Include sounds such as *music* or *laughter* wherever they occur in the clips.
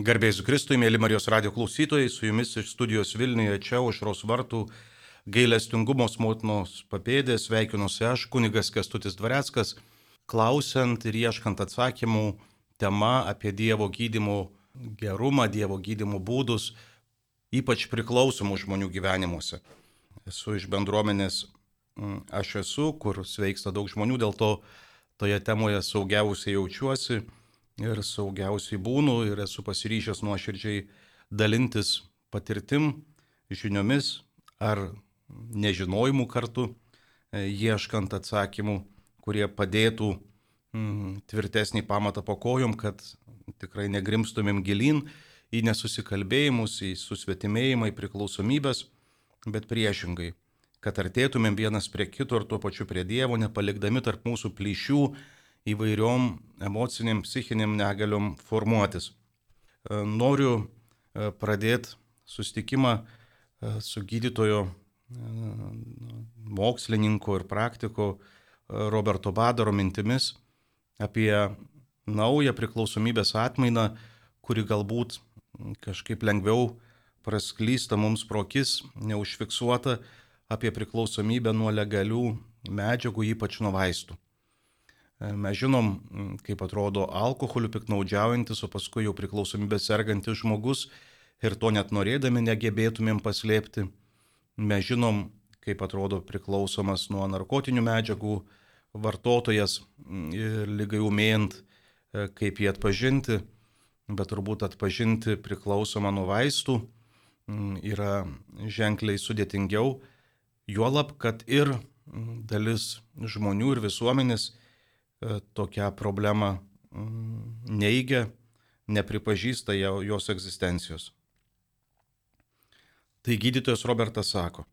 Garbėsiu Kristui, mėly Marijos radio klausytojai, su jumis iš studijos Vilniuje čia užros vartų gailestingumos motinos papėdės sveikinuosi aš, kunigas Kestutis Dvareckas, klausiant ir ieškant atsakymų tema apie Dievo gydimo gerumą, Dievo gydimo būdus, ypač priklausomų žmonių gyvenimuose. Esu iš bendruomenės, mm, aš esu, kur sveiksta daug žmonių, dėl to toje temoje saugiausiai jaučiuosi ir saugiausiai būnu ir esu pasiryžęs nuoširdžiai dalintis patirtim, žiniomis ar nežinojimu kartu, e, ieškant atsakymų, kurie padėtų mm, tvirtesnį pamatą po kojom, kad tikrai negrimstumėm gilin į nesusikalbėjimus, į susvetimėjimą, į priklausomybės, bet priešingai, kad artėtumėm vienas prie kito ir tuo pačiu prie Dievo, nepalikdami tarp mūsų plyšių, įvairiom emociniam, psichiniam negaliom formuotis. E, noriu e, pradėti sustikimą e, su gydytojo mokslininko ir praktiko Roberto Badaro mintimis apie naują priklausomybės atmainą, kuri galbūt kažkaip lengviau prasklysta mums prokis, neužfiksuota apie priklausomybę nuo legalių medžiagų, ypač nuo vaistų. Mes žinom, kaip atrodo alkoholiu piknaudžiaujantis, o paskui jau priklausomybė sergantis žmogus ir to net norėdami negebėtumėm paslėpti. Mes žinom, kaip atrodo priklausomas nuo narkotinių medžiagų vartotojas ir lygai umėjant, e, kaip jį atpažinti, bet turbūt atpažinti priklausomą nuo vaistų yra ženkliai sudėtingiau, juolab, kad ir dalis žmonių ir visuomenės E, tokią problemą mm, neigia, nepripažįsta jos egzistencijos. Tai gydytojas Robertas sako,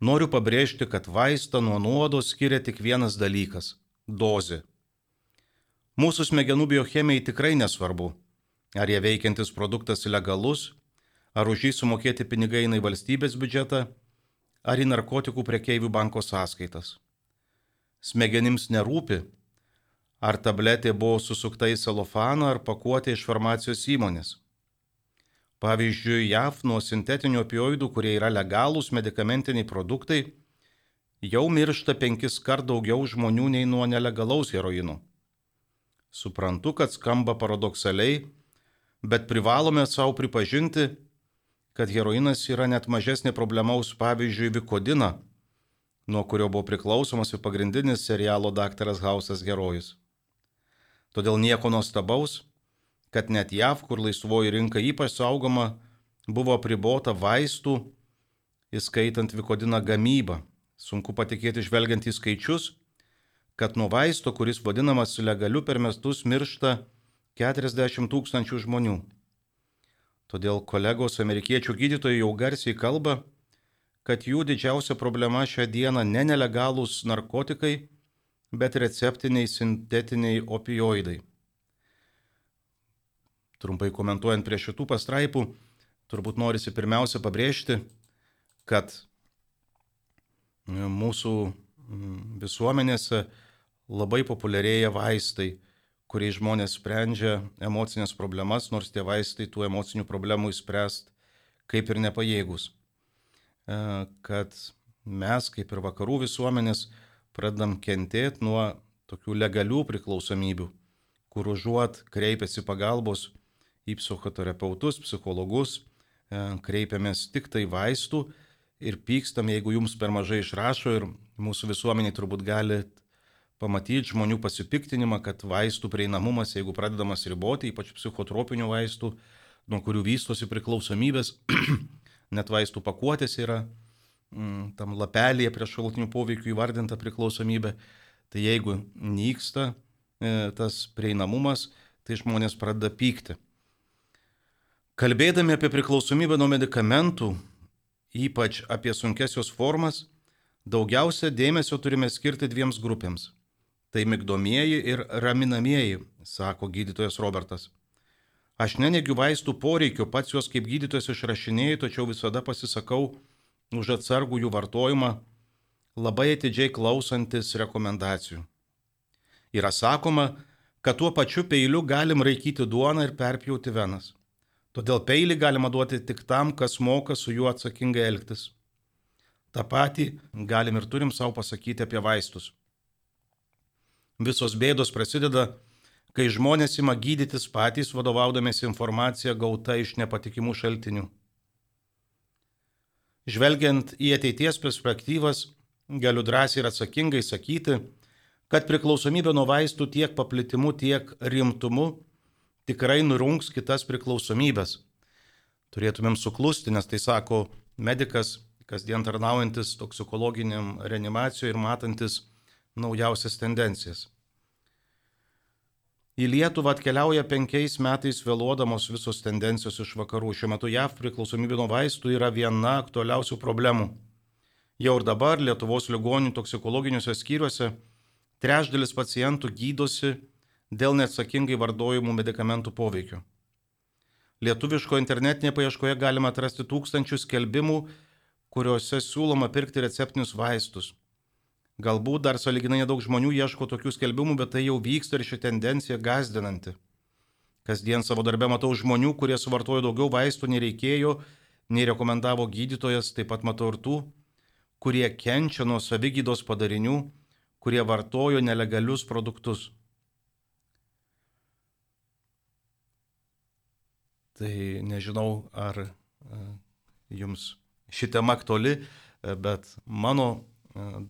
noriu pabrėžti, kad vaistą nuo nuodo skiria tik vienas dalykas - dozė. Mūsų smegenų biochemijai tikrai nesvarbu, ar jie veikiantis produktas legalus, ar už jį sumokėti pinigai į valstybės biudžetą, ar į narkotikų priekeivių banko sąskaitas. Smegenims nerūpi, ar tabletė buvo susukta į celofaną ar pakuotė iš farmacijos įmonės. Pavyzdžiui, JAV nuo sintetinių opioidų, kurie yra legalūs medicamentiniai produktai, jau miršta penkis kart daugiau žmonių nei nuo nelegalaus heroino. Suprantu, kad skamba paradoksaliai, bet privalome savo pripažinti, kad heroinas yra net mažesnė problema už pavyzdžiui Vikodina, nuo kurio buvo priklausomas ir pagrindinis serialo Daktaras Hausas herojus. Todėl nieko nuostabaus, kad net JAV, kur laisvoji rinka ypač saugoma, buvo pribota vaistų, įskaitant Vikodiną gamybą. Sunku patikėti žvelgiant į skaičius, kad nuo vaisto, kuris vadinamas legaliu per mestus, miršta 40 tūkstančių žmonių. Todėl kolegos amerikiečių gydytojai jau garsiai kalba, kad jų didžiausia problema šią dieną ne nelegalūs narkotikai, bet receptiniai sintetiniai opioidai. Trumpai komentuojant prie šitų pastraipų, turbūt norisi pirmiausia pabrėžti, kad mūsų visuomenėse labai populiarėja vaistai, kuriais žmonės sprendžia emocinės problemas, nors tie vaistai tų emocinių problemų įspręst kaip ir nepajėgus. E, kad mes, kaip ir vakarų visuomenės, pradedam kentėti nuo tokių legalių priklausomybių, kur užuot kreipiasi pagalbos į psichoterapeutus, psichologus, e, kreipiamės tik tai vaistų ir pykstam, jeigu jums per mažai išrašo ir mūsų visuomeniai turbūt gali pamatyti žmonių pasipiktinimą, kad vaistų prieinamumas, jeigu pradedamas riboti, ypač psichotropinių vaistų, nuo kurių vystosi priklausomybės, *clears throat* net vaistų pakuotės yra tam lapelėje prie šalutinių poveikių įvardinta priklausomybė, tai jeigu nyksta e, tas prieinamumas, tai žmonės pradeda pykti. Kalbėdami apie priklausomybę nuo medikamentų, ypač apie sunkesios formas, daugiausia dėmesio turime skirti dviems grupėms. Tai migdomieji ir raminamieji, sako gydytojas Robertas. Aš nenegiu vaistų poreikio, pats juos kaip gydytojas išrašinėjau, tačiau visada pasisakau už atsargų jų vartojimą, labai atidžiai klausantis rekomendacijų. Yra sakoma, kad tuo pačiu peiliu galim raikyti duoną ir perpjauti venas. Todėl peilį galima duoti tik tam, kas moka su juo atsakingai elgtis. Ta pati galim ir turim savo pasakyti apie vaistus. Visos bėdos prasideda, kai žmonės ima gydytis patys vadovaudamėsi informaciją gauta iš nepatikimų šaltinių. Žvelgiant į ateities perspektyvas, galiu drąsiai ir atsakingai sakyti, kad priklausomybė nuo vaistų tiek paplitimu, tiek rimtumu tikrai nurungs kitas priklausomybės. Turėtumėm suklusti, nes tai sako medikas, kasdien tarnaujantis toksikologiniam reanimacijoje ir matantis naujausias tendencijas. Į Lietuvą atkeliauja penkiais metais vėluodamos visos tendencijos iš vakarų. Šiuo metu JAV priklausomybė nuo vaistų yra viena aktualiausių problemų. Jau ir dabar Lietuvos ligonių toksikologiniuose skyriuose trečdalis pacientų gydosi dėl neatsakingai vardojimų medikamentų poveikio. Lietuviško internetinėje paieškoje galima atrasti tūkstančių skelbimų, kuriuose siūloma pirkti receptinius vaistus. Galbūt dar saliginai nedaug žmonių ieško tokių skelbimų, bet tai jau vyksta ir ši tendencija gazdinanti. Kasdien savo darbę matau žmonių, kurie suvartojo daugiau vaistų nei reikėjo, nei rekomendavo gydytojas, taip pat matau ir tų, kurie kenčia nuo savigydos padarinių, kurie vartojo nelegalius produktus. Tai nežinau, ar e, jums ši tema aktuali, e, bet mano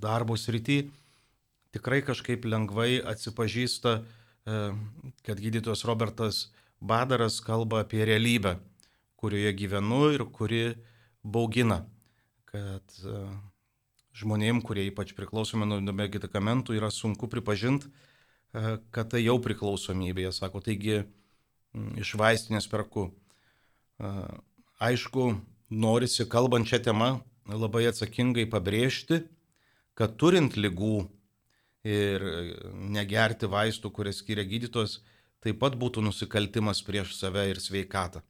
darbo srity tikrai kažkaip lengvai atsipažįsta, e, kad gydytojas Robertas Badaras kalba apie realybę, kurioje gyvenu ir kuri baugina, kad e, žmonėm, kurie ypač priklausomi nuo medikamentų, yra sunku pripažinti, kad tai jau priklausomybė. Jie sako, taigi iš vaistinės perku. Aišku, norisi kalbant šią temą labai atsakingai pabrėžti, kad turint lygų ir negerti vaistų, kurias skiria gydytojas, taip pat būtų nusikaltimas prieš save ir sveikatą.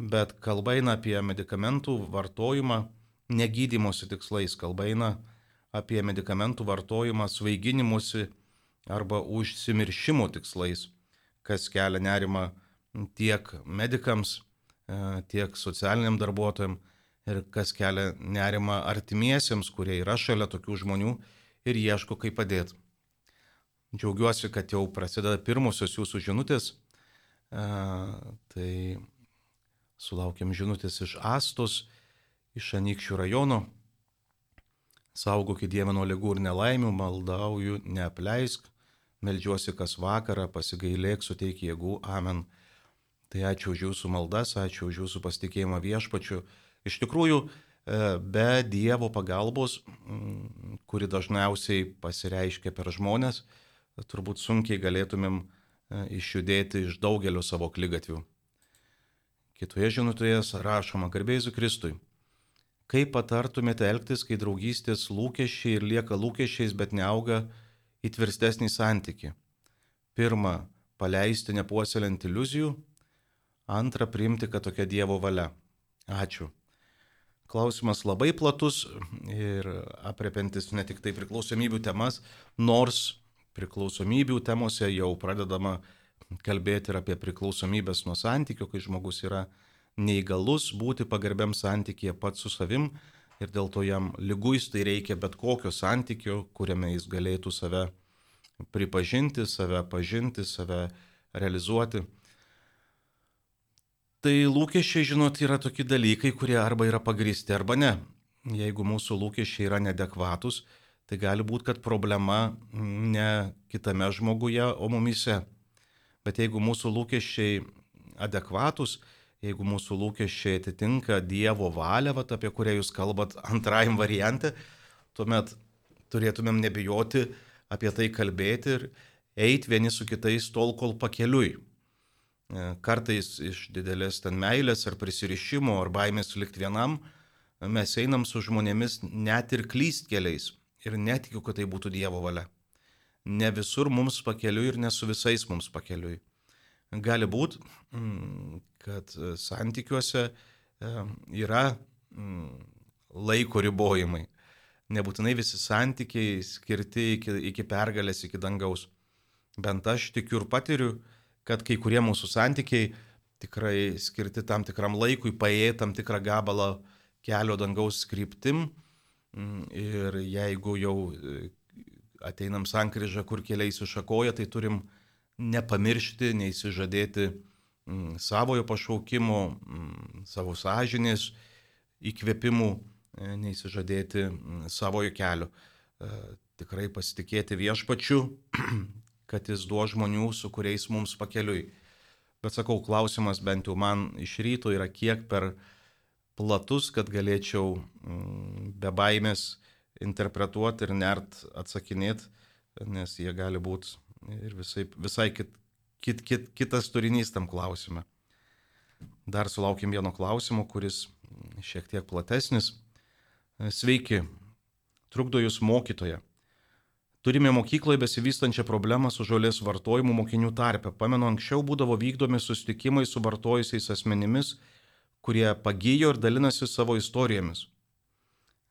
Bet kalba eina apie medikamentų vartojimą negydymosi tikslais, kalba eina apie medikamentų vartojimą svaiginimusi arba užsimiršimo tikslais, kas kelia nerimą tiek medikams, e, tiek socialiniam darbuotojams, ir kas kelia nerima artimiesiems, kurie yra šalia tokių žmonių ir ieško, kaip padėti. Džiaugiuosi, kad jau prasideda pirmosios jūsų žinutės. E, tai sulaukėm žinutės iš Astos, iš Anikščių rajono. Saugokit Dievą nuo lygų ir nelaimių, maldauju, neapleisk, melžiuosi kas vakarą, pasigailėk, suteik jėgų, amen. Tai ačiū už jūsų maldas, ačiū už jūsų pasitikėjimą viešpačiu Iš tikrųjų, e, be Dievo pagalbos, kuri dažniausiai pasireiškia per žmonės, turbūt sunkiai galėtumėm e, išjudėti iš daugelio savo klygatvių. Kitoje žinutėje rašoma garbėsiu Kristui. Kaip patartumėte elgtis, kai draugystės lūkesčiai ir lieka lūkesčiais, bet neauga į tvirtesnį santyki? Pirma, paleisti nepuoselint iliuzijų. Antra, priimti, kad tokia Dievo valia. Ačiū. Klausimas labai platus ir apriepiantis ne tik tai priklausomybių temas, nors priklausomybių temose jau pradedama kalbėti ir apie priklausomybės nuo santykių, kai žmogus yra neįgalus būti pagarbiam santykėje pats su savim ir dėl to jam lyguistai reikia bet kokio santykio, kuriame jis galėtų save pripažinti, save pažinti, save realizuoti. Tai lūkesčiai, žinot, yra tokie dalykai, kurie arba yra pagristi, arba ne. Jeigu mūsų lūkesčiai yra nedekvatus, tai gali būti, kad problema ne kitame žmoguje, o mumise. Bet jeigu mūsų lūkesčiai adekvatus, jeigu mūsų lūkesčiai atitinka Dievo valią, vat, apie kurią jūs kalbat antrajam variante, tuomet turėtumėm nebijoti apie tai kalbėti ir eiti vieni su kitais tol, kol pakeliui. E, kartais iš didelės ten meilės ar prisirišimo ar baimės likti vienam, mes einam su žmonėmis net ir klystkeliais ir netikiu, kad tai būtų Dievo valia. Ne visur mums pakeliui ir ne su visais mums pakeliui. Gali būti, mm, kad santykiuose e, yra mm, laiko ribojimai. Nebūtinai visi santykiai skirti iki, iki pergalės, iki dangaus. Bent aš tikiu ir patiriu, kad kai kurie mūsų santykiai tikrai skirti tam tikram laikui, paėjai tam tikrą gabalą kelio dangaus kryptim. Mm, ir jeigu jau e, ateinam sankryžą, kur keliai sušakoja, tai turim nepamiršti, neįsižadėti mm, savojo pašaukimo, mm, savo sąžinės įkvėpimų, e, neįsižadėti savojo kelio. E, tikrai pasitikėti viešpačiu, *clears throat* kad jis duos žmonių, su kuriais mums pakeliui. Bet sakau, klausimas bent jau man iš ryto yra kiek per platus, kad galėčiau mm, be baimės interpretuoti ir nert atsakinėti, nes jie gali būti ir visai, visai kit, kit, kit, kitas turinys tam klausime. Dar sulaukim vieno klausimo, kuris šiek tiek platesnis. Sveiki, trukdo jūs mokytoje. Turime mokykloje besivystančią problemą su žolės vartojimu mokinių tarpe. Pamenu, anksčiau būdavo vykdomi susitikimai su vartojusiais asmenimis, kurie pagyjo ir dalinasi savo istorijomis.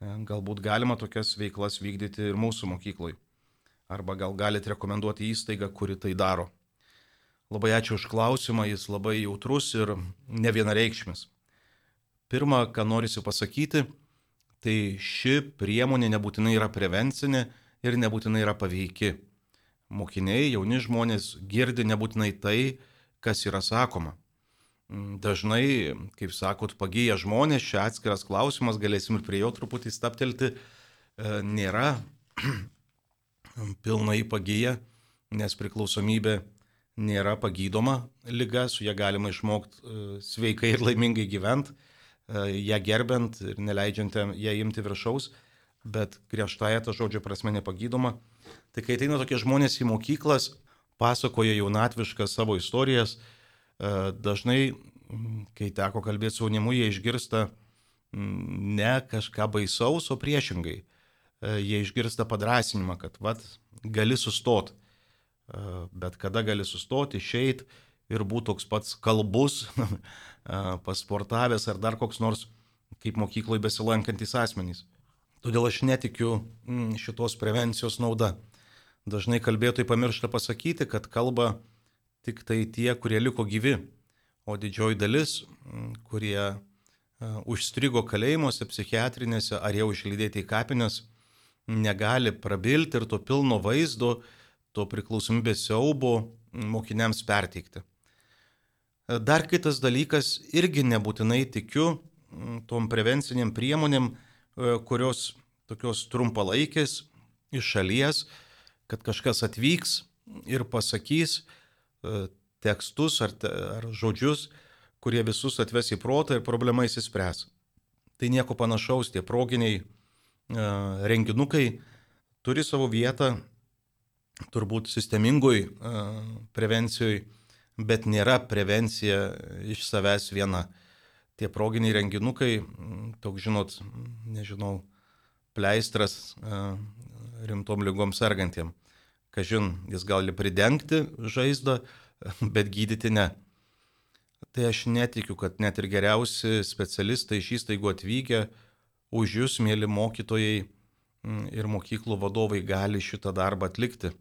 E, galbūt galima tokias veiklas vykdyti ir mūsų mokyklai. Arba gal galite rekomenduoti įstaigą, kuri tai daro. Labai ačiū už klausimą, jis labai jautrus ir ne vienareikšmis. Pirma, ką norisi pasakyti, tai ši priemonė nebūtinai yra prevencinė, ir nebūtinai yra paveiki. Mokiniai, jauni žmonės girdi nebūtinai tai, kas yra sakoma. Dažnai, kaip sakot, pagyja žmonės, čia atskiras klausimas, galėsim ir prie jo truputį staptelti, e, nėra *clears throat* pilnai pagyja, nes priklausomybė nėra pagydoma lyga, su ją galima išmokti e, sveikai ir laimingai gyventi, e, ją gerbent ir neleidžiant ją imti viršaus bet griežtąją to žodžio prasme nepagydoma. Tai kai ateina tokie žmonės į mokyklas, pasakoja jaunatviškas savo istorijas, e, dažnai, kai teko kalbėti su jaunimu, jie išgirsta ne kažką baisaus, o priešingai. E, jie išgirsta padrasinimą, kad vad, gali sustoti. E, bet kada gali sustoti, išeiti ir būti toks pats kalbus, *laughs* pasportavęs ar dar koks nors kaip mokykloje besilankantis asmenys. Todėl aš netikiu mm, šitos prevencijos nauda. Dažnai kalbėtojai pamiršta pasakyti, kad kalba tik tai tie, kurie liko gyvi, o didžioji dalis, mm, kurie užstrigo kalėjimuose, psichiatrinėse ar jau išlydėti į kapines, negali prabilti ir to pilno vaizdo, to priklausomybės siaubo mm, mokiniams perteikti. Dar kitas dalykas, irgi nebūtinai tikiu tom prevenciniam priemonėm, E, kurios tokios trumpalaikės iš šalies, kad kažkas atvyks ir pasakys e, tekstus ar, ar žodžius, kurie visus atves į protą ir problema įsispręs. Tai nieko panašaus, tie proginiai e, renginukai turi savo vietą turbūt sistemingoj prevencijoje, bet nėra prevencija iš savęs viena tie proginiai renginukai, toks žinot, nežinau, pleistras rimtom lygom sergantiem. Kažin, jis gali pridengti žaizdą, *laughs* bet gydyti ne. Tai aš netikiu, kad net ir geriausi specialistai iš įstaigų atvykę už jūs, mėly mokytojai ir mokyklų vadovai, gali šitą darbą atlikti.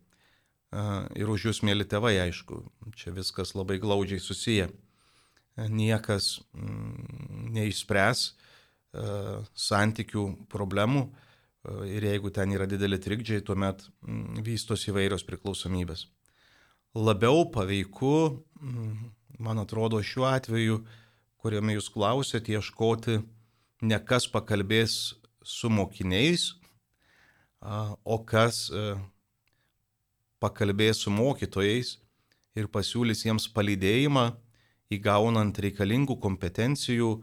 Ir už jūs, mėly tėvai, aišku, čia viskas labai glaudžiai susiję niekas mm, neišspręs e, santykių problemų e, ir jeigu ten yra dideli trikdžiai, tuomet mm, vystos įvairios priklausomybės. Labiau paveiku, mm, man atrodo, šiuo atveju, kuriame jūs klausėte, ieškoti ne kas pakalbės su mokiniais, o kas e, pakalbės su mokytojais ir pasiūlys jiems palydėjimą įgaunant reikalingų kompetencijų e,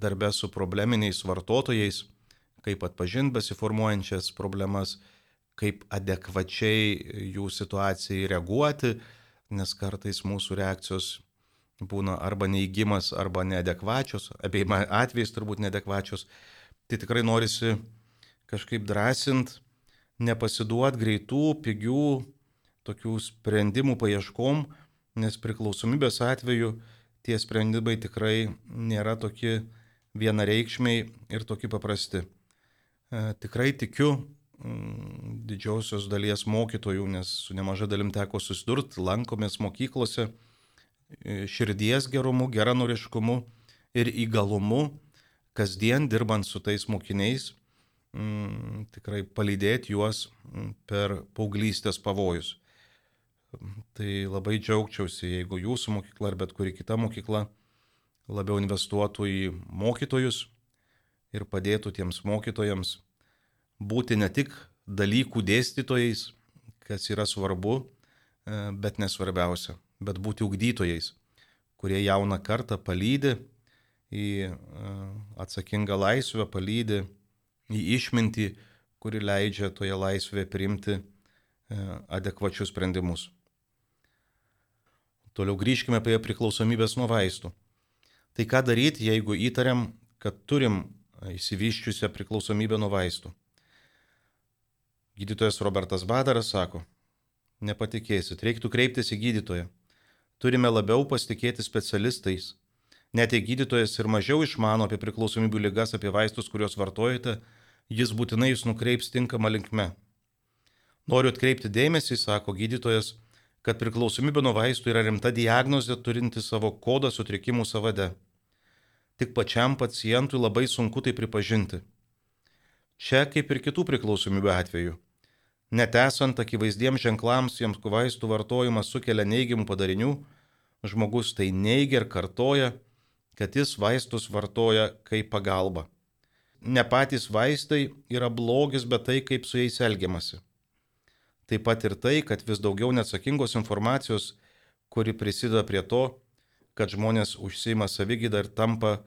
darbę su probleminiais vartotojais, kaip atpažinti besiformuojančias problemas, kaip adekvačiai jų situacijai reaguoti, nes kartais mūsų reakcijos būna arba neįgymas, arba neadekvačios, abiejai atvejais turbūt neadekvačios. Tai tikrai norisi kažkaip drąsint, nepasiduot greitų, pigių tokių sprendimų paieškom, nes priklausomybės atveju tie sprendimai tikrai nėra tokie vienareikšmiai ir tokie paprasti. E, tikrai tikiu mm, didžiausios dalies mokytojų, nes su nemaža dalim teko susidurti, lankomės mokyklose, širdies gerumu, geranoriškumu ir įgalumu, kasdien dirbant su tais mokiniais, m, tikrai palydėti juos per paauglystės pavojus. Tai labai džiaugčiausi, jeigu jūsų mokykla ar bet kuri kita mokykla labiau investuotų į mokytojus ir padėtų tiems mokytojams būti ne tik dalykų dėstytojais, kas yra svarbu, e, bet nesvarbiausia, bet būti ugdytojais, kurie jauną kartą palydė į e, atsakingą laisvę, palydė į išmintį, kuri leidžia toje laisvėje priimti e, adekvačius sprendimus. Toliau grįžkime prie priklausomybės nuo vaistų. Tai ką daryti, jeigu įtariam, kad turim įsivyščiusią priklausomybę nuo vaistų? Gydytojas Robertas Badaras sako, nepatikėsit, reiktų kreiptis į gydytoją. Turime labiau pasitikėti specialistais. Net jei gydytojas ir mažiau išmano apie priklausomybių lygas, apie vaistus, kuriuos vartojate, jis būtinai jūs nukreips tinkamą linkme. Noriu atkreipti dėmesį, sako gydytojas, kad priklausomybė nuo vaistų yra rimta diagnozė turinti savo kodą sutrikimų savade. Tik pačiam pacientui labai sunku tai pripažinti. Čia kaip ir kitų priklausomybių atveju. Net esant akivaizdiems ženklams, jiems vaistų vartojimas sukelia neigiamų padarinių, žmogus tai neigia ir kartoja, kad jis vaistus vartoja kaip pagalba. Ne patys vaistai yra blogis, bet tai, kaip su jais elgiamasi. Taip pat ir tai, kad vis daugiau neatsakingos informacijos, kuri prisideda prie to, kad žmonės užsima savigydą ir tampa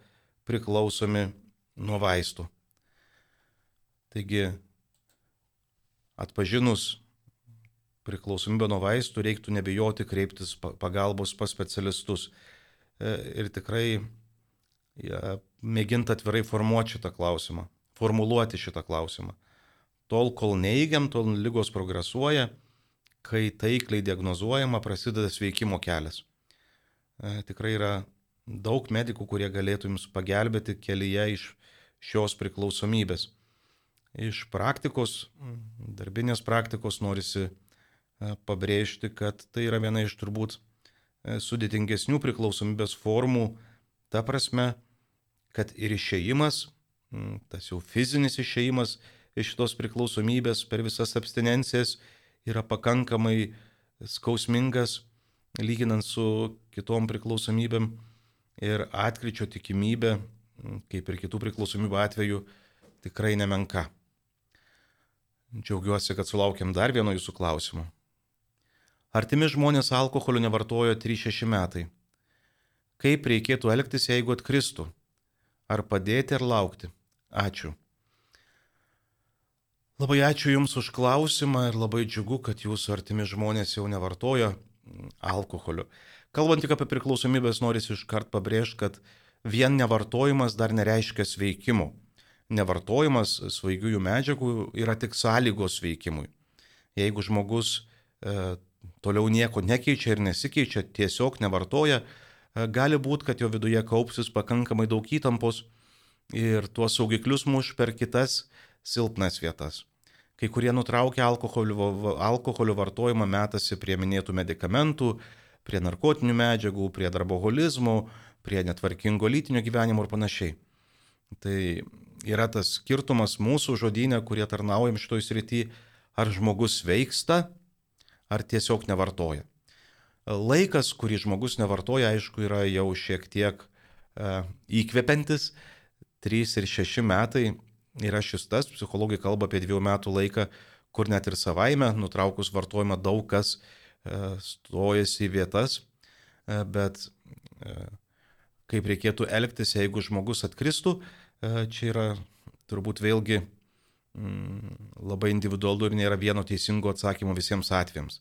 priklausomi nuo vaistų. Taigi atpažinus priklausomybę nuo vaistų, reiktų nebijoti kreiptis pagalbos pas specialistus. E, ir tikrai ja, mėginti atvirai formuoti šitą klausimą, formuluoti šitą klausimą. Tol, kol neįgiam, tol lygos progresuoja, kai taikliai diagnozuojama, prasideda sveikimo kelias. E, tikrai yra daug medikų, kurie galėtų jums pagelbėti kelyje iš šios priklausomybės iš praktikos, darbinės praktikos norisi e, pabrėžti, kad tai yra viena iš turbūt e, sudėtingesnių priklausomybės formų, ta prasme, kad ir išėjimas, tas jau fizinis išėjimas iš šitos priklausomybės per visas abstinencijas yra pakankamai skausmingas, lyginant su kitom priklausomybėm ir atkryčio tikimybė, kaip ir kitų priklausomybių atveju, tikrai nemenka. Džiaugiuosi, kad sulaukėm dar vieno jūsų klausimo. Artimi žmonės alkoholio nevartojo 3-6 metai. Kaip reikėtų elgtis, jeigu atkristų? Ar padėti, ar laukti? Ačiū. Labai ačiū Jums už klausimą ir labai džiugu, kad Jūsų artimi žmonės jau nevartoja alkoholio. Kalbant tik apie priklausomybės, noriu iškart pabrėžti, kad vien nevartojimas dar nereiškia sveikimo nevartojimas svaigiųjų medžiagų yra tik sąlygos veikimui. Jeigu žmogus e, toliau nieko nekeičia ir nesikeičia, tiesiog nevartoja, e, gali būti, kad jo viduje kaupsis pakankamai daug įtampos ir tuos saugiklius muš per kitas silpnas vietas. Kai kurie nutraukia alkoholio, alkoholio vartojimą, metasi prie minėtų medikamentų, prie narkotinių medžiagų, prie darboholizmo, prie netvarkingo lytinio gyvenimo ir panašiai. Tai yra tas skirtumas mūsų žodynė, kurie tarnaujam šitoj srity, ar žmogus veiksta, ar tiesiog nevartoja. Laikas, kurį žmogus nevartoja, aišku, yra jau šiek tiek e, įkvepiantis. 3 ir 6 metai yra šis tas, psichologai kalba apie 2 metų laiką, kur net ir savaime, nutraukus vartojimą, daug kas e, stojasi į vietas, e, bet e, kaip reikėtų elgtis, jeigu žmogus atkristų, čia yra turbūt vėlgi mm, labai individualu ir nėra vieno teisingo atsakymo visiems atvejams.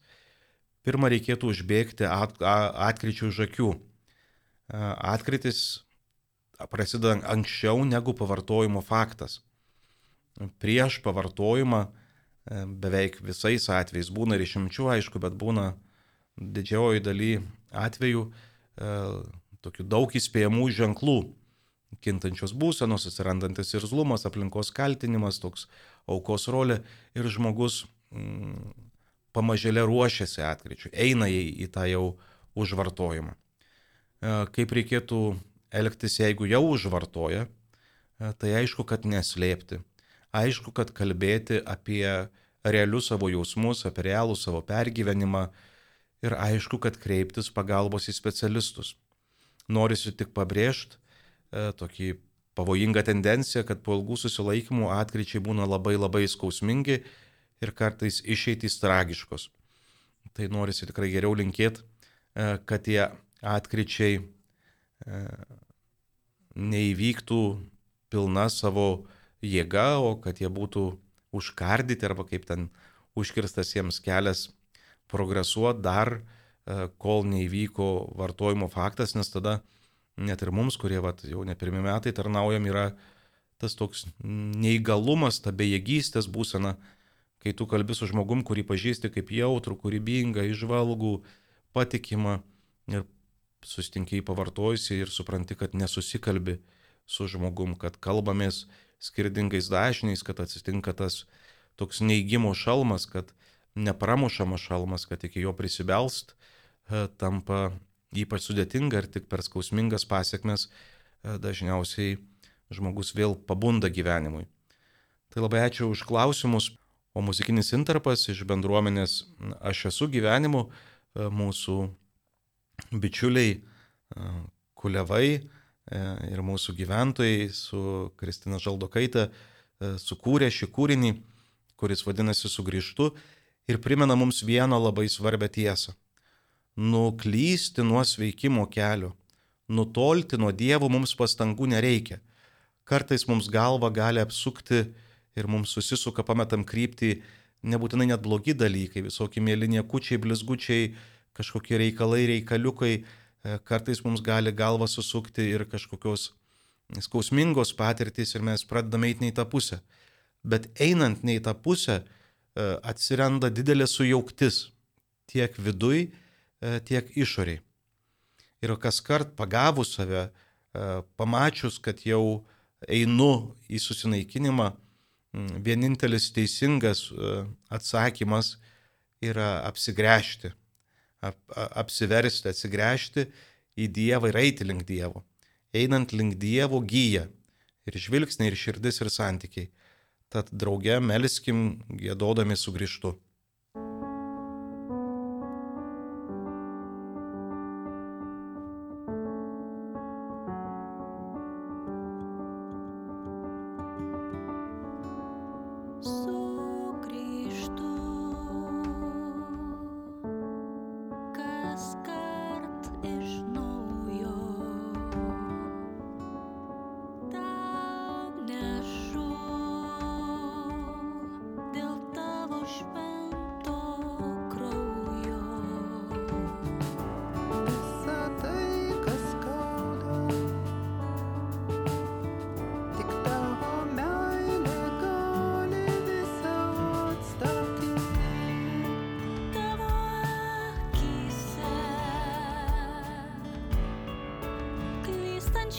Pirmą reikėtų užbėgti at, atkričių už akių. Atkritis prasideda anksčiau negu pavartojimo faktas. Prieš pavartojimą e, beveik visais atvejais būna ir išimčių, aišku, bet būna didžioji daly atvejų tokių daug įspėjamų ženklų kintančios būsenos, atsirandantis irzlumas, aplinkos kaltinimas, toks aukos rolė ir žmogus mm, pamažėlė ruošiasi atkričiu, eina į, į tą jau užvartojimą. kaip reikėtų elgtis, jeigu jau užvartoja, tai aišku, kad neslėpti. Aišku, kad kalbėti apie realius savo jausmus, apie realų savo pergyvenimą ir aišku, kad kreiptis pagalbos į specialistus. Norisi tik pabrėžti e, tokį pavojingą tendenciją, kad po ilgų susilaikymų atkryčiai būna labai labai skausmingi ir kartais išeitys tragiškos. Tai norisi tikrai geriau linkėti, e, kad tie atkryčiai e, neįvyktų pilna savo jėga, o kad jie būtų užkardyti arba kaip ten užkirstas jiems kelias progresuoti dar, e, kol neįvyko vartojimo faktas, nes tada net ir mums, kurie vat, jau ne pirmie metai tarnaujam, yra tas toks neįgalumas, ta bejėgystės būsena, kai tu kalbi su žmogum, kurį pažįsti kaip jautrų, kūrybingą, išvalgų, patikimą ir sustinkiai pavartojusi ir supranti, kad nesusikalbi su žmogum, kad kalbamės skirtingais dažniais, kad atsitinka tas toks neįgymo šalmas, kad nepramušamas šalmas, kad iki jo prisibelst e, tampa ypač sudėtinga ir tik per skausmingas pasiekmes e, dažniausiai žmogus vėl pabunda gyvenimui. Tai labai ačiū už klausimus, o muzikinis interpas iš bendruomenės Aš esu gyvenimu e, mūsų bičiuliai Kulevai ir mūsų gyventojai su Kristina Žaldokaita sukūrė šį kūrinį, kuris vadinasi Sugrižtu ir primena mums vieną labai svarbę tiesą. Nuklysti nuo sveikimo kelio, nutolti nuo Dievo mums pastangų nereikia. Kartais mums galva gali apsukti ir mums susisuka, pametam kryptį, nebūtinai net blogi dalykai, visokie mėlynė kučiai, blizgučiai, kažkokie reikalai, reikaliukai, e, kartais mums gali galva susukti ir kažkokios skausmingos patirtys ir mes pradedame eiti ne į tą pusę. Bet einant ne į tą pusę, E, atsiranda didelė sujauktis tiek viduj, e, tiek išoriai. Ir kas kart pagavus save, e, pamačius, kad jau einu į susinaikinimą, vienintelis teisingas atsakymas yra apsigręžti, ap, apsiversti, atsigręžti į Dievą ir eiti link Dievo. Einant link Dievo gyja ir žvilgsniai, ir širdis, ir santykiai. Tad drauge melskim gėdodami sugrįžtu.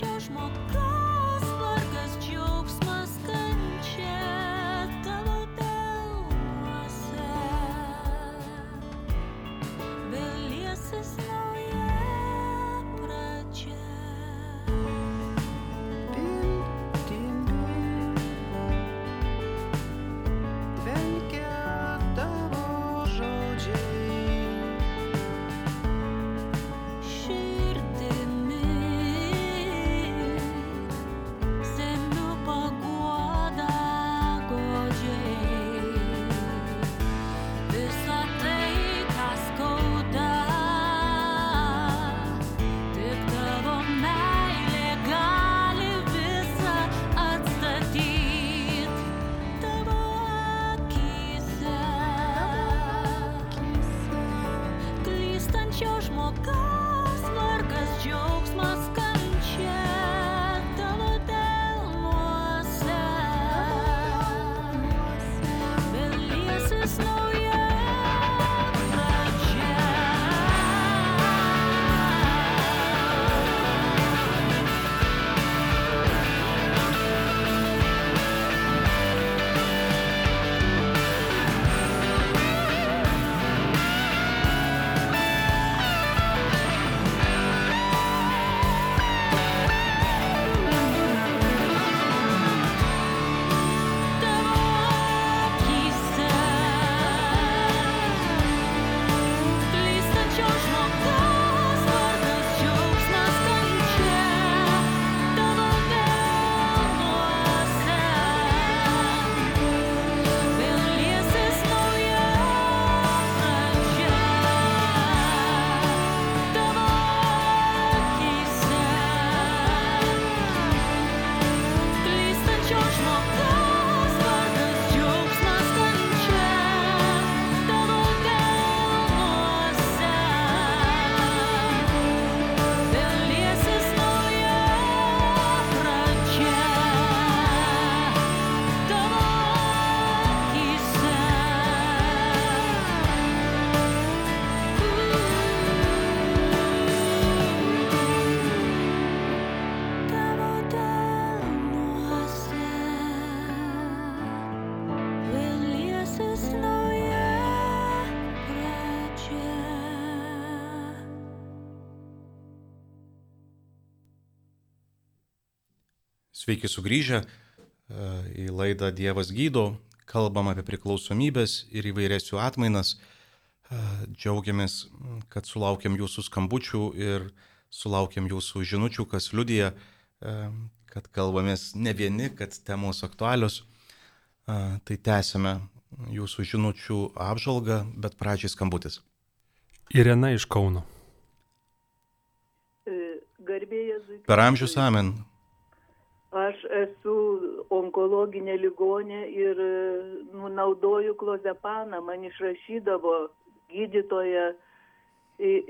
answer. Sveiki sugrįžę e, į laidą Dievas gydo, kalbam apie priklausomybės ir įvairias jų atmainas. E, džiaugiamės, kad sulaukėm jūsų skambučių ir sulaukėm jūsų žinučių, kas liudija, e, kad kalbamės ne vieni, kad temos aktualios. Tai tęsime jūsų žinučių apžvalgą, bet pradžiai skambutis. Irena iš Kauno. Garbėjas. Per amžius amen. Aš esu onkologinė ligonė ir nu, naudoju klozepaną, man išrašydavo gydytoja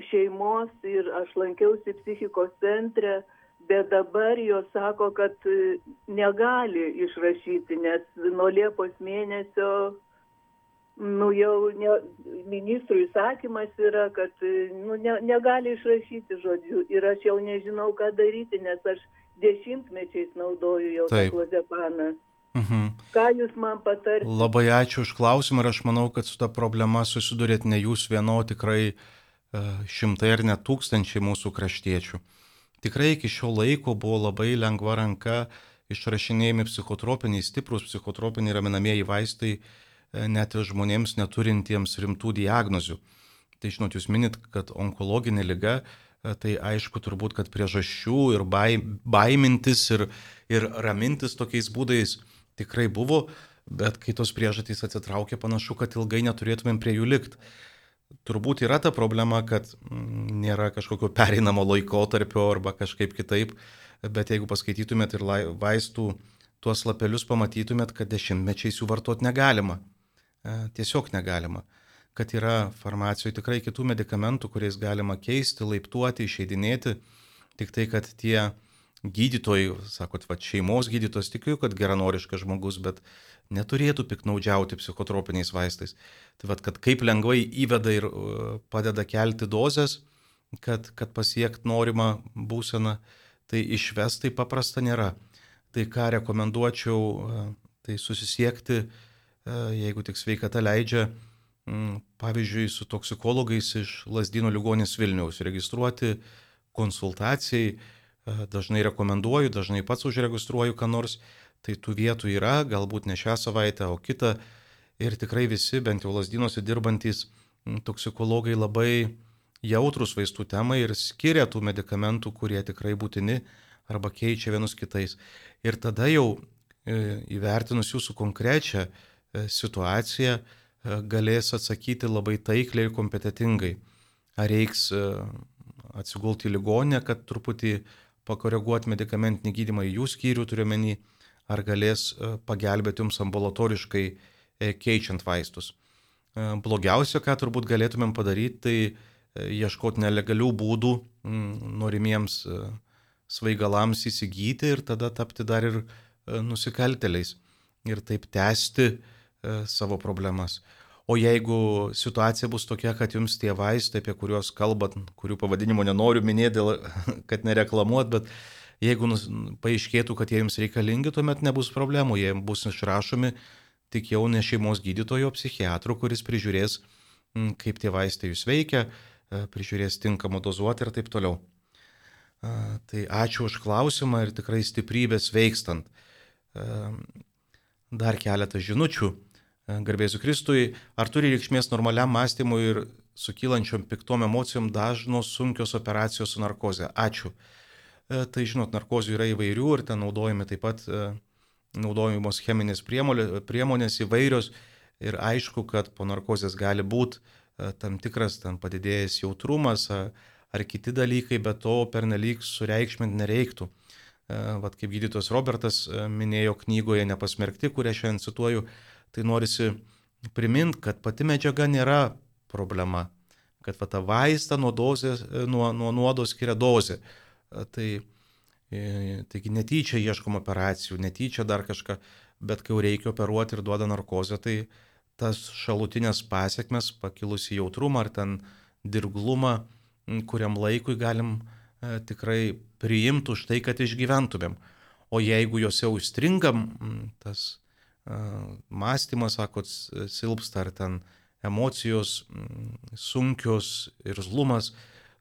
šeimos ir aš lankiausi psichikos centre, bet dabar jos sako, kad negali išrašyti, nes nuo Liepos mėnesio nu, jau ne, ministrų įsakymas yra, kad nu, ne, negali išrašyti žodžių ir aš jau nežinau, ką daryti, nes aš dešimtmečiais naudoju jau tą klozepaną. Mhm. Ką jūs man patarite? Labai ačiū už klausimą ir aš manau, kad su ta problema susidurėt ne jūs vieno, tikrai uh, šimtai ar net tūkstančiai mūsų kraštiečių. Tikrai iki šio laiko buvo labai lengva ranka išrašinėjami psichotropiniai, stiprus psichotropiniai raminamieji vaistai uh, net ir žmonėms neturintiems rimtų diagnozių. Tai žinot, jūs minit, kad onkologinė lyga E, tai aišku turbūt, kad priežasčių ir baimintis ir, ir ramintis tokiais būdais tikrai buvo, bet kai tos priežastys atsitraukė, panašu, kad ilgai neturėtumėm prie jų likti. Turbūt yra ta problema, kad mm, nėra kažkokio pereinamo laikotarpio arba kažkaip kitaip, bet jeigu paskaitytumėt ir vaistų tuos lapelius, pamatytumėt, kad dešimtmečiais jų vartot negalima. E, tiesiog negalima kad yra farmacijoje tikrai kitų medikamentų, kuriais galima keisti, laiptuoti, išeidinėti. Tik tai, kad tie gydytojai, sakot, va, šeimos gydytojas, tikiu, kad geranoriškas žmogus, bet neturėtų piknaudžiauti psichotropiniais vaistais. Tai va, kad kaip lengvai įveda ir uh, padeda kelti dozes, kad, kad pasiekt norimą būseną, tai išves tai paprasta nėra. Tai ką rekomenduočiau, uh, tai susisiekti, uh, jeigu tik sveikata leidžia, pavyzdžiui, su toksikologais iš Lasdino ligonės Vilniaus registruoti konsultacijai. E, dažnai rekomenduoju, dažnai pats užregistruoju, ką nors. Tai tų vietų yra, galbūt ne šią savaitę, o kitą. Ir tikrai visi, bent jau Lasdinuose dirbantis mm, toksikologai labai jautrus vaistų temai ir skiria tų medikamentų, kurie tikrai būtini arba keičia vienus kitais. Ir tada jau e, įvertinus jūsų konkrečią e, situaciją, galės atsakyti labai taikliai ir kompetitingai. Ar reiks e, atsigulti į ligonę, kad truputį pakoreguoti medicamentinį gydimą į jų skyrių turiuomenį, ar galės e, pagelbėti jums ambulatoriškai keičiant vaistus. Blogiausia, ką turbūt galėtumėm padaryti, tai ieškoti nelegalių būdų norimiems svaigalams įsigyti ir tada tapti dar ir nusikalteliais. Ir taip tęsti uh, E, savo problemas. O jeigu situacija bus tokia, kad jums tie vaistai, apie kuriuos kalbat, kurių pavadinimo nenoriu minėti, *laughs* kad nereklamuot, bet jeigu nus, paaiškėtų, kad jie jums reikalingi, tuomet nebus problemų, jie bus išrašomi tik jau ne šeimos gydytojo, psichiatro, kuris prižiūrės, kaip tie vaistai jūs veikia, e, prižiūrės tinkamą dozuotę ir taip toliau. Tai ačiū už klausimą ir tikrai stiprybės veikstant. Dar keletą žinučių. E, garbėsiu Kristui, ar turi reikšmės normaliam mąstymui ir sukylančiom piktom emocijom dažnos sunkios operacijos su narkoze. Ačiū. E, tai žinot, narkozių yra įvairių ir ten naudojami taip pat e, naudojamos cheminės priemonės įvairios ir aišku, kad po narkozės gali būti tam tikras tam padidėjęs jautrumas ar kiti dalykai, bet to pernelyg sureikšminti nereiktų. Vat kaip gydytojas Robertas minėjo knygoje Nepasmerkti, kurią šiandien cituoju, tai norisi primint, kad pati medžiaga nėra problema, kad va, tą vaistą nuo, dozės, nuo, nuo nuodo skiria dozė. Tai, e, taigi netyčia ieškom operacijų, netyčia dar kažką, bet kai jau reikia operuoti ir duoda narkozę, tai tas šalutinės pasiekmes, pakilusi jautrumą ar ten dirglumą, kuriam laikui galim e, tikrai priimti už tai, kad išgyventumėm. O jeigu juose užstringam, tas mąstymas, sakot, silpsta ar ten emocijos mm, sunkios ir zlumas,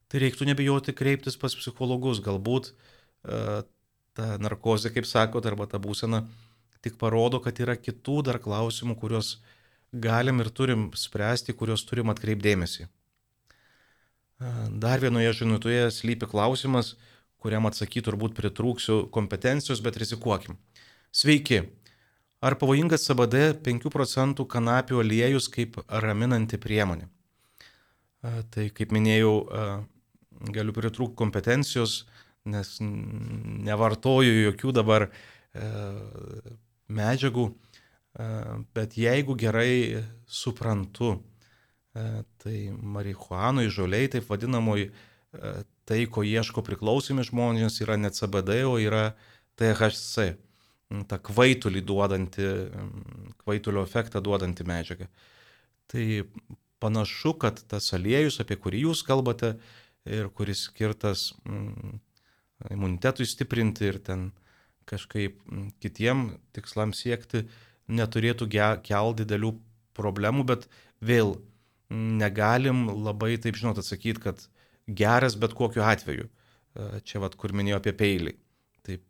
tai reiktų nebijoti kreiptis pas psichologus. Galbūt ta narkozė, kaip sakot, arba ta būsena tik parodo, kad yra kitų dar klausimų, kuriuos galim ir turim spręsti, kuriuos turim atkreipdėmėsi. Dar vienoje žinutėje slypi klausimas, kuriam atsakyti turbūt pritrūksiu kompetencijos, bet rizikuokim. Sveiki. Ar pavojingas CBD 5 procentų kanapių aliejus kaip raminanti priemonė? Tai kaip minėjau, galiu pritrūkti kompetencijos, nes nevartoju jokių dabar medžiagų, bet jeigu gerai suprantu, tai marihuanoj, žoliai, taip vadinamoj, tai, ko ieško priklausomi žmonės, yra ne CBD, o yra THC, ta kvaitulį duodanti, kvaitulio efektą duodanti medžiaga. Tai panašu, kad tas aliejus, apie kurį jūs kalbate ir kuris skirtas mm, imunitetui stiprinti ir ten kažkaip mm, kitiem tikslam siekti, neturėtų kelti didelių problemų, bet vėl mm, negalim labai taip žinot atsakyti, kad geras bet kokiu atveju. E, čia vad, kur minėjau apie peilį. Taip,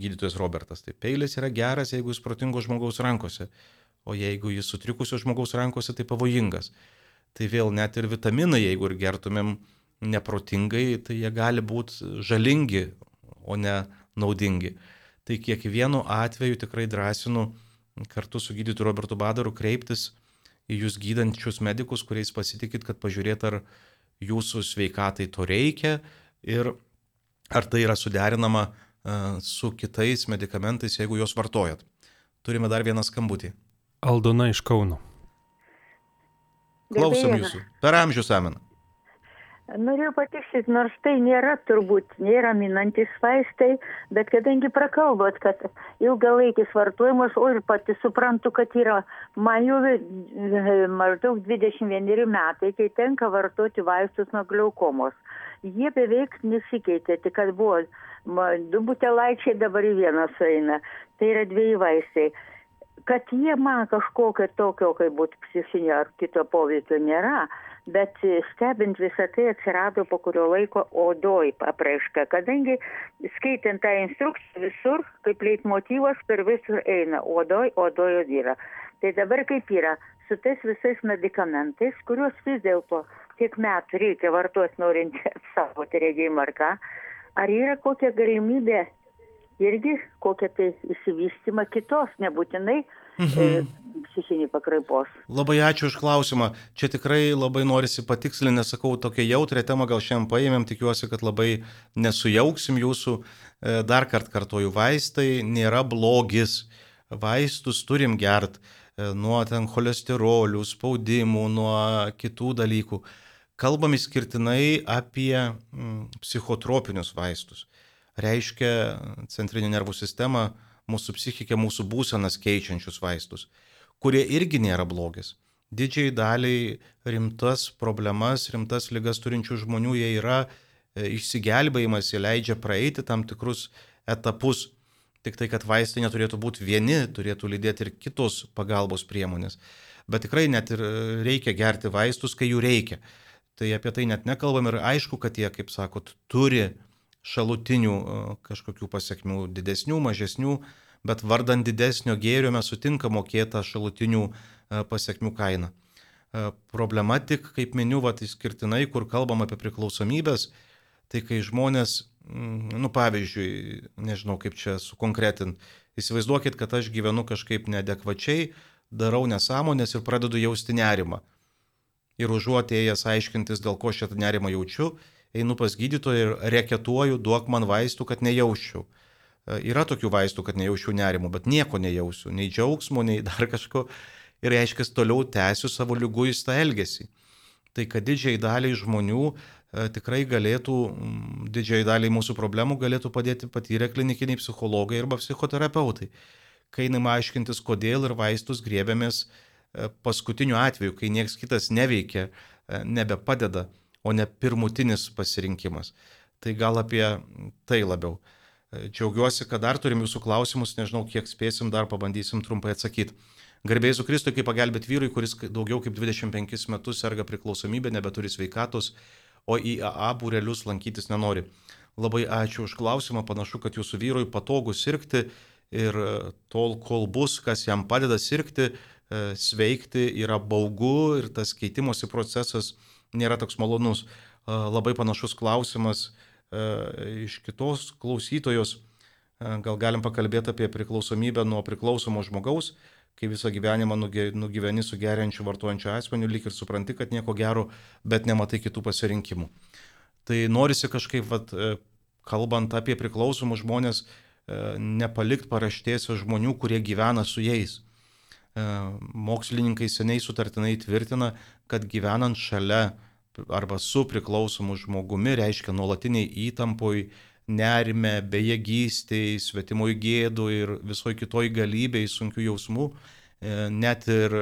gydytojas Robertas. Tai peilis yra geras, jeigu jis protingo žmogaus rankose, o jeigu jis sutrikusio žmogaus rankose, tai pavojingas tai vėl net ir vitaminai, jeigu ir gertumėm neprotingai, tai jie gali būti žalingi, o ne naudingi. Tai kiekvienu atveju tikrai drąsinu kartu su gydytoju Robertu Badaru kreiptis į jūs gydančius medikus, kuriais pasitikit, kad pažiūrėt, ar jūsų sveikatai to reikia ir ar tai yra suderinama su kitais medikamentais, jeigu juos vartojat. Turime dar vieną skambutį. Aldona iš Kauno. Klausom jūsų. Per amžius amina. Noriu patiksyti, nors tai nėra turbūt, nėra minantis vaistai, bet kadangi prakalbot, kad ilgalaikis vartojimas, o ir pati suprantu, kad yra man jau e, maždaug 21 metai, kai tenka vartoti vaistus nuo glaukomos. Jie beveik nesikeitė, tik kad buvo du butelaičiai dabar į vieną sueina. Tai yra dviejai vaistai kad jie man kažkokio tokio kaip būt psichinio ar kito poveikio nėra bet stebint visa tai atsirado po kurio laiko odoj apraiška kadangi skaitant tą instrukciją visur kaip leitmotyvas per visur eina odoj odoj yra tai dabar kaip yra? Su tais visais medikamentais kuriuos vis dėlto tiek metų reikia vartot norint *laughs* apsaugoti regėjimą ar ką ar yra kokia galimybė irgi kokią tai išsivystymą kitos, nebūtinai mhm. e, psichinį pakraipos. Labai ačiū už klausimą. Čia tikrai labai norisi patikslinti, nesakau, tokia jautrė tema gal šiandien paėmėm, tikiuosi, kad labai nesujauksim jūsų. E, dar kart kartoju, vaistai nėra blogis. Vaistus turim gert e, nuo ten cholesterolių, spaudimų, nuo kitų dalykų. Kalbam išskirtinai apie mm, psichotropinius vaistus reiškia centrinė nervų sistema, mūsų psichikę, mūsų būsenas keičiančius vaistus, kurie irgi nėra blogis. Didžiai daliai rimtas problemas, rimtas lygas turinčių žmonių jie yra e, išsigelbėjimas, jie leidžia praeiti tam tikrus etapus. Tik tai, kad vaistai neturėtų būti vieni, turėtų lydėti ir kitos pagalbos priemonės. Bet tikrai net ir e, reikia gerti vaistus, kai jų reikia. Tai apie tai net nekalbam ir aišku, kad jie, kaip sakot, turi šalutinių kažkokių pasiekmių, didesnių, mažesnių, bet vardant didesnio gėrio mes sutinka mokėtą šalutinių pasiekmių kainą. Problema tik, kaip miniu, vat išskirtinai, kur kalbam apie priklausomybės, tai kai žmonės, mm, nu pavyzdžiui, nežinau kaip čia sukonkretint, įsivaizduokit, kad aš gyvenu kažkaip neadekvačiai, darau nesąmonės ir pradedu jausti nerimą. Ir užuotėjęs aiškintis, dėl ko šitą nerimą jaučiu, einu pas gydytoją ir reketuoju, duok man vaistų, kad nejaučiau. E, yra tokių vaistų, kad nejaučiau nerimų, bet nieko nejausiu, nei džiaugsmo, nei *laughs* dar kažko. Ir reiškia, toliau tęsiu savo lyguistą elgesį. Tai kad didžiai daliai žmonių e, tikrai galėtų, didžiai daliai mūsų problemų galėtų padėti patyrę klinikiniai psichologai arba psichoterapeutai. Kai einama aiškintis, kodėl ir vaistus grėbėmės e, paskutiniu atveju, kai nieks kitas neveikia, nebepadeda o ne pirmutinis pasirinkimas. Tai gal apie tai labiau. Džiaugiuosi, kad dar turim jūsų klausimus, nežinau, kiek spėsim, dar pabandysim trumpai atsakyti. Garbėjai su Kristui, kaip pagelbėti vyrui, kuris daugiau kaip 25 metus serga priklausomybė, nebeturi sveikatos, o į AA būrelius lankytis nenori. Labai ačiū už klausimą, panašu, kad jūsų vyrui patogu sirgti ir e, tol, kol bus, kas jam padeda sirgti, e, sveikti, yra baugu ir tas keitimosi procesas nėra toks malonus. E, labai panašus klausimas iš kitos klausytojos. Gal galim pakalbėti apie priklausomybę nuo priklausomo žmogaus, kai visą gyvenimą nugyveni su geriančiu vartojančiu asmeniu, lyg ir supranti, kad nieko gero, bet nematai kitų pasirinkimų. Tai norisi kažkaip, vat, kalbant apie priklausomus žmonės, E, nepalikt paraštėse žmonių, kurie gyvena su jais. E, mokslininkai seniai sutartinai tvirtina, kad gyvenant šalia arba su priklausomu žmogumi reiškia nuolatiniai įtampoj, nerime, bejėgystėj, svetimoj gėdų ir visoji kitoj galybėj sunkių jausmų, e, net ir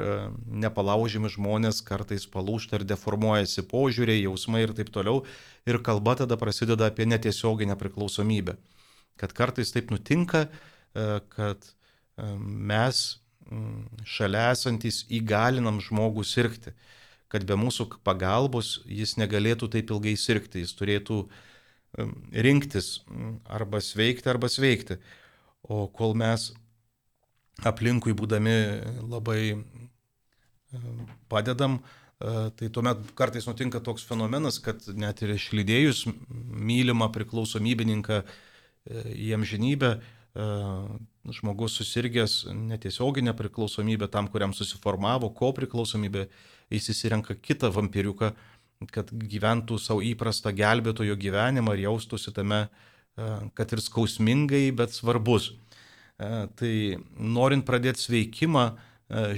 nepalaužimi žmonės kartais palūšta ir deformuojasi požiūriai, jausmai ir taip toliau. Ir kalba tada prasideda apie netiesioginę priklausomybę kad kartais taip nutinka, e, kad e, mes šalia esantis įgalinam žmogų sirgti, kad be mūsų pagalbos jis negalėtų taip ilgai sirgti, jis turėtų rinktis arba sveikti, arba sveikti. O kol mes aplinkui būdami labai padedam, e, tai tuomet kartais nutinka toks fenomenas, kad net ir išlydėjus mylimą priklausomybininką į amžinybę e, žmogus susirgęs netiesioginę priklausomybę tam, kuriam susiformavo, ko priklausomybė, jis įsirenka kitą vampiriuką, kad gyventų savo įprastą gelbėtojo gyvenimą ir jaustųsi tame, e, kad ir skausmingai, bet svarbus. E, tai norint pradėti sveikimą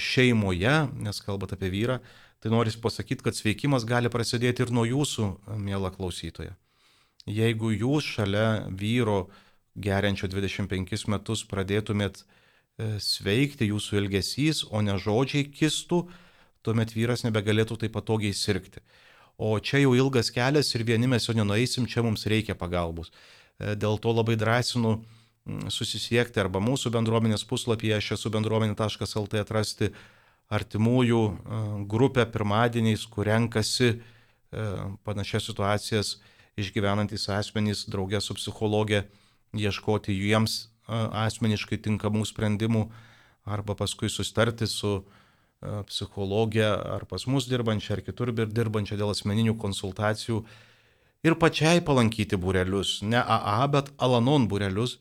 šeimoje, nes kalbate apie vyrą, tai noriu pasakyti, kad sveikimas gali prasidėti ir nuo jūsų, mėla klausytoja. Jeigu jūs šalia vyro geriančio 25 metus pradėtumėt e, sveikti, jūsų elgesys, o ne žodžiai kistų, tuomet vyras nebegalėtų taip patogiai sirgti. O čia jau ilgas kelias ir vieni mes jo nenueisim, čia mums reikia pagalbos. E, dėl to labai drąsinu susisiekti arba mūsų bendruomenės puslapyje, aš esu bendruomenė.lt atrasti artimųjų e, grupę pirmadieniais, kur renkasi panašias situacijas išgyvenantis asmenys draugė su psichologė, ieškoti jiems asmeniškai tinkamų sprendimų arba paskui sustarti su psichologė ar pas mus dirbančia, ar kitur dirbančia dėl asmeninių konsultacijų ir pačiai palankyti būrelius, ne AA, bet Alanon būrelius,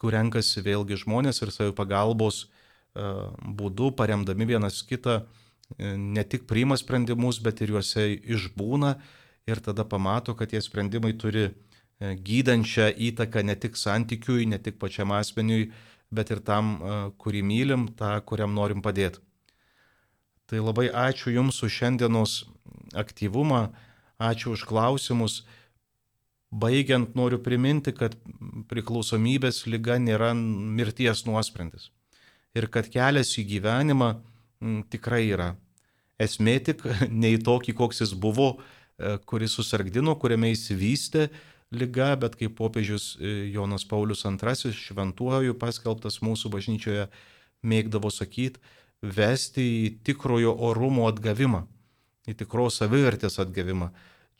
kur renkasi vėlgi žmonės ir savipagalbos būdu, paremdami vienas kitą, ne tik priima sprendimus, bet ir juose išbūna ir tada pamato, kad tie sprendimai turi e, gydančią įtaką ne tik santykiui, ne tik pačiam asmeniui, bet ir tam, e, kurį mylim, tą, kuriam norim padėti. Tai labai ačiū Jums už šiandienos aktyvumą, ačiū už klausimus. Baigiant noriu priminti, kad priklausomybės lyga nėra mirties nuosprendis. Ir kad kelias į gyvenimą tikrai yra. Esmė tik ne į tokį, koks jis buvo, E, kuris susargdino, kuriame įsivystė lyga, bet kaip popiežius e, Jonas Paulius II šventuoju paskelbtas mūsų bažnyčioje mėgdavo sakyti, vesti į tikrojo orumo atgavimą, į tikros savivertės atgavimą.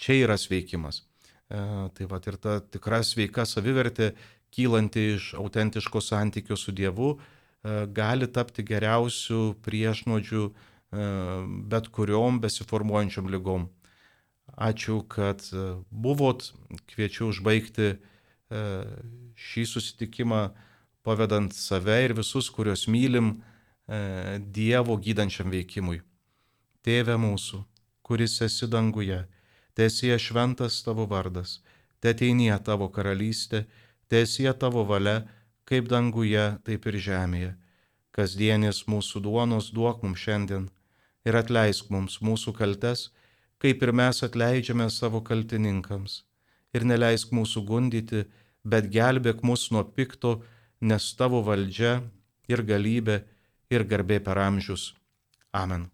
Čia yra sveikimas. E, tai va ir ta tikra sveika savivertė, kylanti iš autentiško santykio su Dievu, e, gali tapti geriausių priešnodžių bet kuriom besiformuojančiom lygom. Ačiū, kad e, buvot. Kviečiu užbaigti e, šį susitikimą pavedant save ir visus, kuriuos mylim, e, Dievo gydančiam veikimui. Tėve mūsų, kuris esi danguje, tiesie šventas tavo vardas, te ateinie tavo karalystė, tiesie tavo valia, kaip danguje, taip ir žemėje. Kasdienis mūsų duonos duok mums šiandien ir atleisk mums mūsų kaltes, kaip ir mes atleidžiame savo kaltininkams. Ir neleisk mūsų gundyti, bet gelbėk mus nuo pikto, nes tavo valdžia ir galybė ir garbė per amžius. Amen.